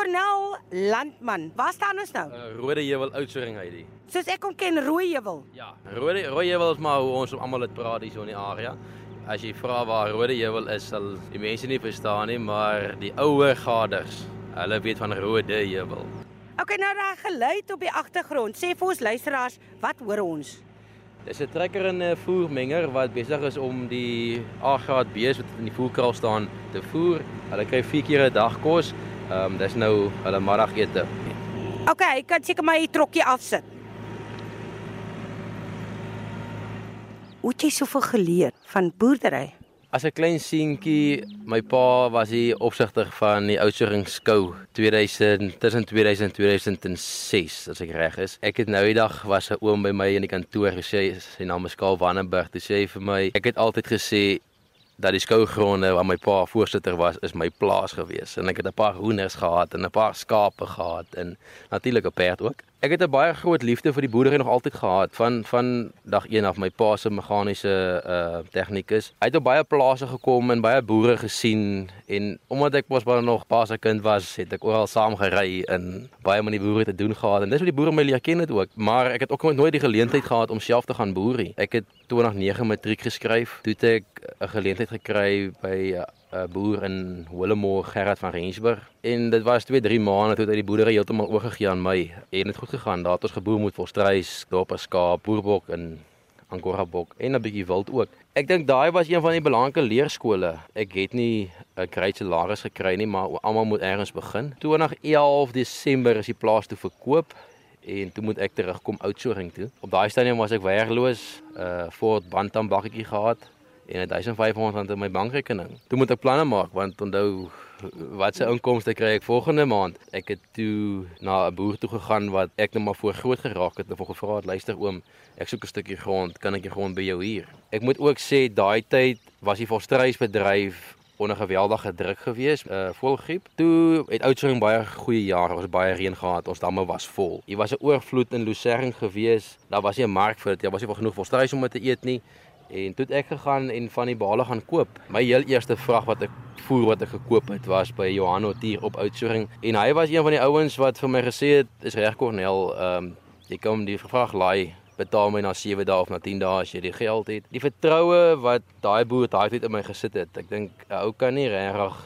Cornel Landman. Waar staan ons nou? Uh, rode Heuwel Oudtshoorn Heidi. Soos ek kom ken Rooi Heuwel. Ja, Rode Rooi Heuwel is maar hoe ons almal dit praat hier so in die area. As jy vra waar Rode Heuwel is, sal die mense nie verstaan nie, maar die ouer gaders, hulle weet van Rode Heuwel. Okay, nou daai geluid op die agtergrond. Sê vir ons luisteraars, wat hoor ons? Dis 'n trekker en 'n voermenger wat besig is om die A-graad bees wat in die voerkraal staan te voer. Hulle kry 4 keer 'n dag kos. Ehm um, dis nou hulle middagete. Okay, ek kan seker maar hier trokkie afsit. Hoe het jy soveel geleer van boerdery? As 'n klein seentjie, my pa was die opsigter van die Oudtshoornskou 2000 tussen 2000 en 2006 as ek reg is. Ek het nou die dag was 'n oom by my in die kantoor gesê sy naam is Karl Wannenberg. Hy sê vir my, ek het altyd gesê dat die skougronde waar my pa voorsitter was is my plaas gewees en ek het 'n paar hoenders gehad en 'n paar skape gehad en natuurlik 'n perd ook. Ek het 'n baie groot liefde vir die boerdery nog altyd gehad van van dag 1 af my pa se meganiese uh tegnikus. Hy het op baie plase gekom en baie boere gesien en omdat ek mos baie nog pa se kind was, het ek oral saam gery en baie met die boere te doen gehad en dis wat die boere my leer ken het ook. Maar ek het ook nooit die geleentheid gehad om self te gaan boerie. Ek het 2009 matriek geskryf. Toe het ek 'n geleentheid gekry by 'n boer in Willemore Gerard van Rensburg. En dit was 2 3 maande toe uit die boerdery heeltemal oorgegee aan my. En dit goed gegaan. Daar het ons geboer met volstruis dorp skaap boerbok en angora bok en 'n bietjie wild ook. Ek dink daai was een van die belangrike leerskole. Ek het nie 'n great salaris gekry nie maar almal moet ergens begin. 2011 Desember is die plaas toe verkoop en toe moet ek terugkom Oudtshoorn toe. Op daai stadium was ek werkloos uh voor Bantam bakkie gehad en 1500 in my bankrekening. Toe moet ek planne maak want onthou wat se inkomste kry ek volgende maand. Ek het toe na 'n boer toe gegaan wat ek net maar voor groot geraak het en hom gevra het luister oom, ek soek 'n stukkie grond, kan ek die grond by jou huur? Ek moet ook sê daai tyd was die volstruisbedryf onder geweldige druk gewees, uh volgriep. Toe het Oudtshoorn baie goeie jare, ons baie reën gehad, ons damme was vol. Hier was 'n oorvloed in Lucerne gewees. Daar was nie 'n mark vir dit, daar was nie genoeg volstruis om te eet nie. En toe het ek gegaan en van die bale gaan koop. My heel eerste vrag wat ek voer wat ek gekoop het was by Johan Otier op Oudtshoorn en hy was een van die ouens wat vir my gesê het is reg Cornel, ehm um, jy kom die vrag laai betaal my na 7 dae of na 10 dae as jy die geld het. Die vertroue wat daai boer daai tyd in my gesit het. Ek dink 'n ou kan nie regtig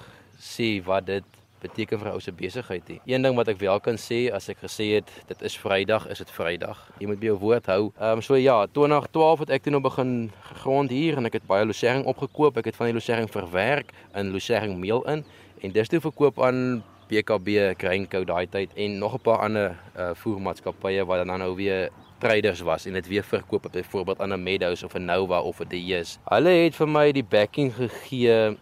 sê wat dit beteken vir 'n ou se besigheid nie. Een ding wat ek wel kan sê as ek gesê het dit is Vrydag, is dit Vrydag. Jy moet by jou woord hou. Ehm um, so ja, 2012 het ek toe nou begin grond hier en ek het baie lucerne opgekoop. Ek het van die lucerne verwerk in lucerne meel in en dis toe verkoop aan BKB Grainco daai tyd en nog 'n paar ander uh, voermaatskappye wat dan nou weer traders was en dit weer verkoop byvoorbeeld aan 'n Meadows of 'n Nova of 'n DS. Hulle het vir my die backing gegee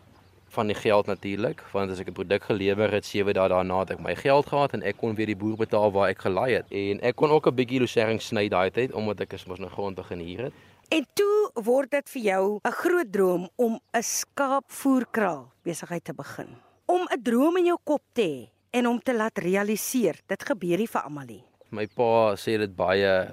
van die geld natuurlik want as ek 'n produk gelewer het 7 dae daarna het ek my geld gehad en ek kon weer die boer betaal waar ek gelaai het en ek kon ook 'n bietjie lucerne sny daai tyd omdat ek is mos nou grond begin hier het En toe word dit vir jou 'n groot droom om 'n skaapvoerkraal besigheid te begin. Om 'n droom in jou kop te hê en om te laat realiseer. Dit gebeur nie vir almal nie. My pa sê dit baie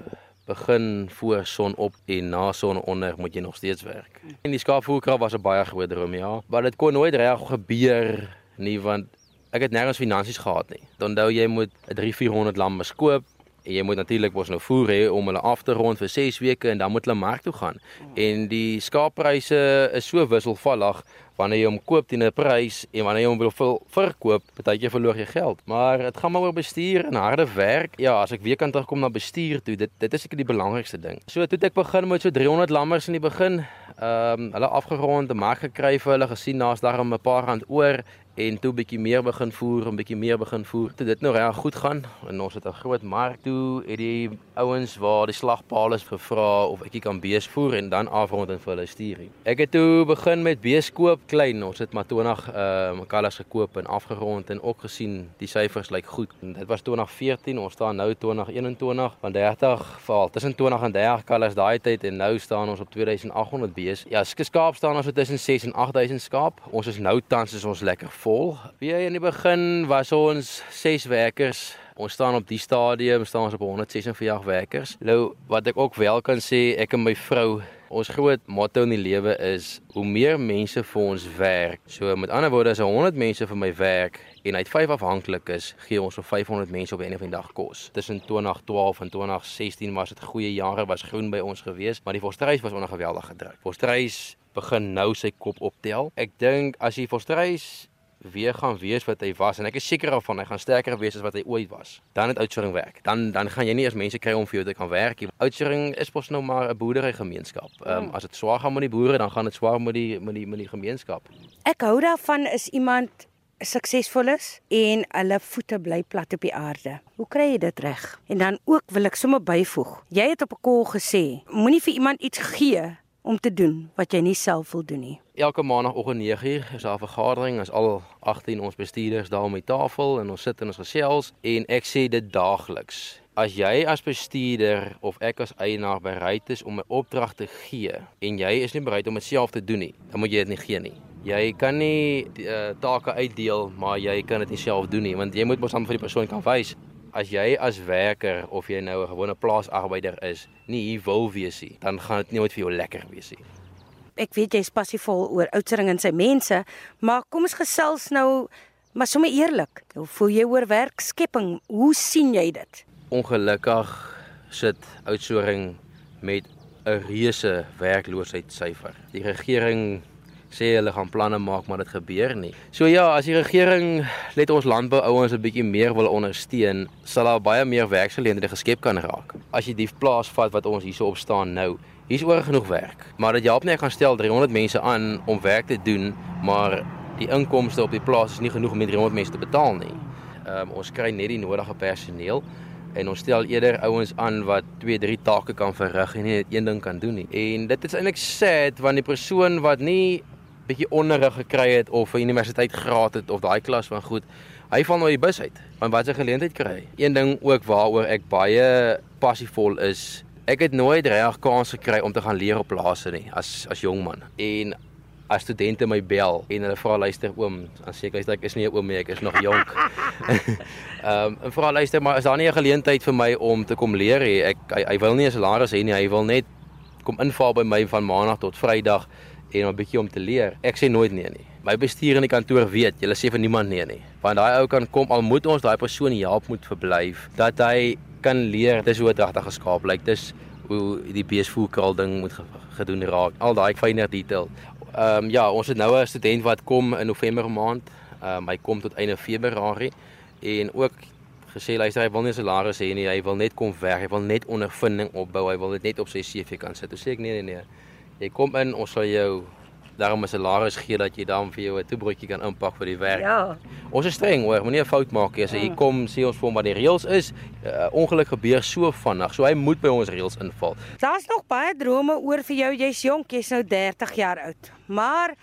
begin voor son op en na son onder moet jy nog steeds werk. En die skaapvoerkraal was 'n baie groot droom, ja, maar dit kon nooit reg gebeur nie want ek het nêrens finansies gehad nie. Onthou jy moet 'n 3-400 lamme koop en jy moet natuurlik mos nou voer hê om hulle af te rond vir 6 weke en dan moet hulle mark toe gaan. En die skaappryse is so wisselvallig wanneer jy hom koop teen 'n prys en wanneer jy hom wil verkoop, partykeer verloor jy geld. Maar dit gaan maar oor bestuur en harde werk. Ja, as ek weer kan terugkom na bestuur toe, dit dit is seker die belangrikste ding. So toe ek begin met so 300 lammers in die begin, ehm um, hulle afgerond, 'n mark gekry vir hulle gesien naas daar 'n paar rand oor en toe bietjie meer begin voer en bietjie meer begin voer. Toe dit nou reg goed gaan en ons het 'n groot mark toe het die ouens waar die slagpaal is gevra of ek kan bees voer en dan afrond en vir hulle stuur. Ek het toe begin met bees koop klein. Ons het maar 20 ehm uh, kalvers gekoop en afgerond en ook gesien die syfers lyk goed. En dit was 2014, ons staan nou 2021 van 30 val tussen 20 en 30 kalvers daai tyd en nou staan ons op 2800 bees. Ja, skaap staan ons tussen 6 en 8000 skaap. Ons is nou tans is ons lekker vol. Wie in die begin was ons 6 werkers. Ons staan op die stadium staan ons op 146 werkers. Nou wat ek ook wel kan sê, ek en my vrou Ons groot motto in die lewe is hoe meer mense vir ons werk. So met ander woorde, as 100 mense vir my werk en uit 5 afhanklik is, gee ons vir 500 mense op 'n of 'n dag kos. Tussen 2012 en 2016 was dit goeie jare, was groen by ons gewees, maar die Forstreis was onder geweldige druk. Forstreis begin nou sy kop optel. Ek dink as jy Forstreis weer gaan wees wat hy was en ek is seker daarvan hy gaan sterker wees as wat hy ooit was. Dan het Oudtshoorn werk. Dan dan gaan jy nie eens mense kry om vir jou te kan werk nie. Oudtshoorn is mos nou maar 'n boerdery gemeenskap. Ehm um, as dit swaar gaan met die boere, dan gaan dit swaar met die met die met die gemeenskap. Ek hou daarvan is iemand suksesvol is en hulle voete bly plat op die aarde. Hoe kry jy dit reg? En dan ook wil ek sommer byvoeg. Jy het op 'n kol gesê, moenie vir iemand iets gee om te doen wat jy nie self wil doen nie. Elke maandagooggend 9uur is daar 'n vergadering, is al 18 ons bestuurders daar om die tafel en ons sit en ons gesels en ek sê dit daagliks. As jy as bestuurder of ek as eienaar bereid is om 'n opdrag te gee en jy is nie bereid om dit self te doen nie, dan moet jy dit nie gee nie. Jy kan nie uh, take uitdeel, maar jy kan dit nie self doen nie, want jy moet mos aan vir die persoon kan wys as jy as werker of jy nou 'n gewone plaasarbeider is, nie hier wil wees nie, dan gaan dit nie ooit vir jou lekker wees nie. Ek weet jy's passievol oor Oudtshoorn en sy mense, maar kom ons gesels nou maar sommer eerlik. Hoe voel jy oor werkskepping? Hoe sien jy dit? Ongelukkig sit Oudtshoorn met 'n reuse werkloosheidssyfer. Die regering sê hulle gaan planne maak maar dit gebeur nie. So ja, as die regering net ons landbou ouens 'n bietjie meer wil ondersteun, sal daar baie meer werksgeleenthede geskep kan raak. As jy die plaas vat wat ons hierso op staan nou, hier's oor genoeg werk. Maar dit help nie ek gaan stel 300 mense aan om werk te doen, maar die inkomste op die plaas is nie genoeg om 300 mense te betaal nie. Ehm um, ons kry net die nodige personeel en ons stel eerder ouens aan wat 2, 3 take kan verrig en nie net een ding kan doen nie. En dit is eintlik sad want die persoon wat nie bietjie onderrig gekry het of 'n universiteit graad het of daai klas van goed. Hy val nou die bus uit. Want wat 'n geleentheid kry. Een ding ook waaroor ek baie passievol is, ek het nooit reg kans gekry om te gaan leer op plase nie as as jong man. En as studente my bel en hulle vra luister oom, dan sê ek hy's ek is nie 'n oom nie, ek is nog jonk. Ehm um, en vra luister maar is daar nie 'n geleentheid vir my om te kom leer hê? Ek hy, hy wil nie 'n salaris hê nie, hy wil net kom inval by my van maandag tot Vrydag en 'n bietjie om te leer. Ek sê nooit nee nie. My bestuur in die kantoor weet, jy sê vir niemand nee nie. Want daai ou kan kom al moet ons daai persoon help moet verblyf dat hy kan leer dis hoe 'n dragtige geskaap lyk. Dis hoe die beesvoerkraal ding moet gedoen raak. Al daai fynere detail. Ehm um, ja, ons het nou 'n student wat kom in November maand. Ehm um, hy kom tot einde Februarie en ook gesê luister hy wil nie salaris hê nie, hy wil net kom werk, hy wil net ondervinding opbou, hy wil dit net op sy CV kan sit. Toe sê ek nee nee nee. Jy kom in, ons sal jou daarom 'n salaris gee dat jy dan vir jou 'n toebroodjie kan inpak vir die werk. Ja. Ons is streng hoor, moenie 'n fout maak nie. As jy ja. kom, sê ons vir hom wat die reëls is. uh, Ongeluk gebeur so vinnig, so hy moet by ons reëls inval. Daar's nog baie drome oor vir jou. Jy's jonk, jy's nou 30 jaar oud. Maar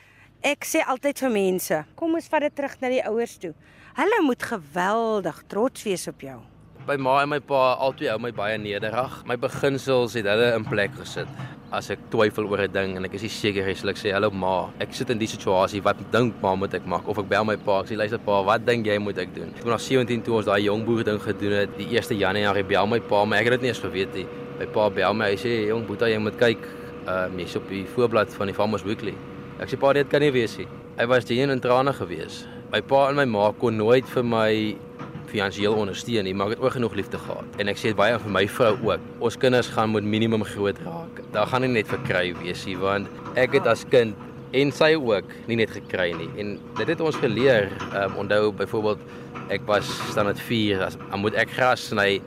ek sê altyd vir mense, kom ons vat dit terug na die ouers toe. Hulle moet geweldig trots wees op jou. By ma en my pa, albei hou my baie nederig. My beginsels het hulle in plek gesit as ek twyfel oor 'n ding en ek is nie seker nie, sal ek sê hallo ma, ek sit in die situasie, wat dink ma moet ek maak of ek bel my pa, ek sê luister pa, wat dink jy moet ek doen? Ek was 17 toe ons daai jong boer ding gedoen het, die 1 Januarie bel my pa, maar ek het dit nie eens geweet nie. My pa bel my, hy sê jong boeta, jy moet kyk, uh mens op die voorblad van die Farmers Weekly. Ek sê pa, dit kan nie wees nie. Hy was die een in trane gewees. My pa en my ma kon nooit vir my finansiëel ondersteun nie, maar ek het ook genoeg liefde gehad. En ek sê dit baie vir my vrou ook. Ons kinders gaan moet minimum groot raak. Daar gaan nie net verkry wees nie, want ek het as kind en sy ook nie net gekry nie. En dit het ons geleer. Ehm um, onthou byvoorbeeld ek was staan met 4 as moet ek gras sny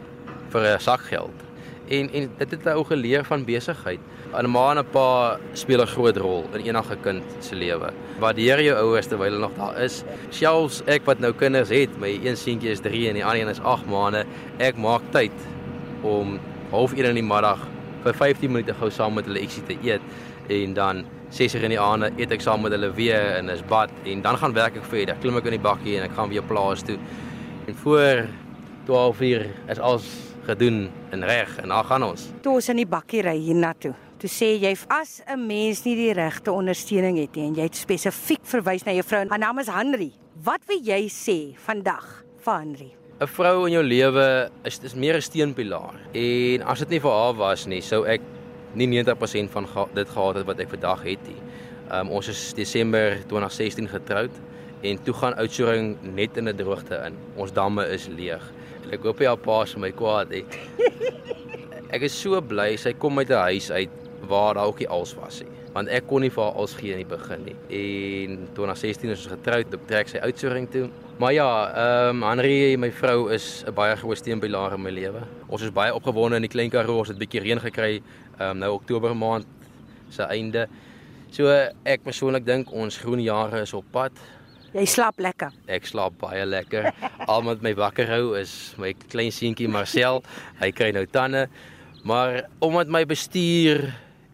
vir 'n sak geld. En en dit het 'n ou geleer van besigheid. 'n ma en 'n pa speel 'n groot rol in enige kind se lewe. Waardeer jou ouers terwyl hulle nog daar is. Selfs ek wat nou kinders het, my een seentjie is 3 en die ander een is 8 maande, ek maak tyd om half 1 in die middag vir 15 minute gou saam met hulle ietsie te eet en dan 6 uur in die aande eet ek saam met hulle weer en is bad en dan gaan werk ek verder. Klim ek in die bakkie en ek gaan weer plaas toe. En voor 12 uur is alles gedoen en reg en dan gaan ons. Toe ons in die bakkie ry hiernatoe toe sê jy as 'n mens nie die regte ondersteuning het nie en jy het spesifiek verwys na jou vrou, haar naam is Henry. Wat wil jy sê vandag vir Henry? 'n Vrou in jou lewe is is meer 'n steunpilaar. En as dit nie vir haar was nie, sou ek nie 90% van ga dit gehad het wat ek vandag het nie. Um ons is Desember 2016 getroud en toe gaan Oudtshoorn net in 'n droogte in. Ons damme is leeg. Ek hoop haar pa se my kwaad het. Ek is so bly sy kom uit 'n huis uit waar daar ook nie als was nie. Want ek kon nie vir haar als gee in die begin nie. En 2016 is ons getroud, ek trek sy Oudtshoorn toe. Maar ja, ehm um, Henri, my vrou is 'n baie groot steunpilaar in my lewe. Ons is baie opgewonde in die klein Karoo, ons het 'n bietjie reën gekry ehm um, nou Oktober maand se einde. So ek persoonlik dink ons groen jare is op pad. Jy slaap lekker. Ek slaap baie lekker. Al met my wakker hou is my klein seentjie Marcel. Hy kry nou tande. Maar omdat my bestuur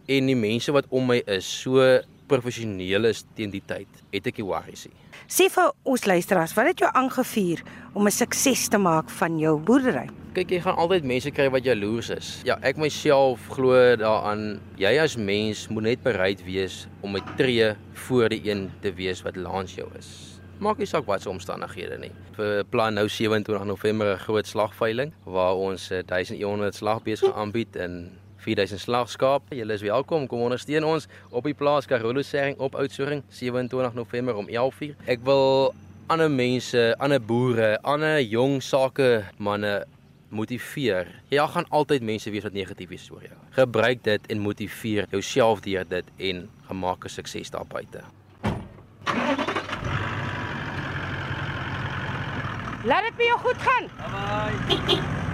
en die mense wat om my is so professioneel is teen die tyd, het ek nie worries nie. Sê vir ons luisteraars, wat het jou aangevuur om 'n sukses te maak van jou boerdery? Kyk, jy gaan altyd mense kry wat jaloers is. Ja, ek myself glo daaraan jy as mens moet net bereid wees om 'n tree voor die een te wees wat langs jou is. Maak nie saak wat se omstandighede nie. Vir plan nou 27 November 'n groot slagveiling waar ons 1100 slagbeeste aanbied in 4000 slagskaap. Julle is welkom, kom ondersteun ons op die plaas Karolo Sering op Oudtshoorn 27 November om 11:00. Ek wil ander mense, ander boere, ander jong sake manne motiveer. Ja, gaan altyd mense wees wat negatief is oor jou. Gebruik dit en motiveer jouself deur dit en gemaak 'n sukses daar buite. Laat dit vir jou goed gaan. Bye bye.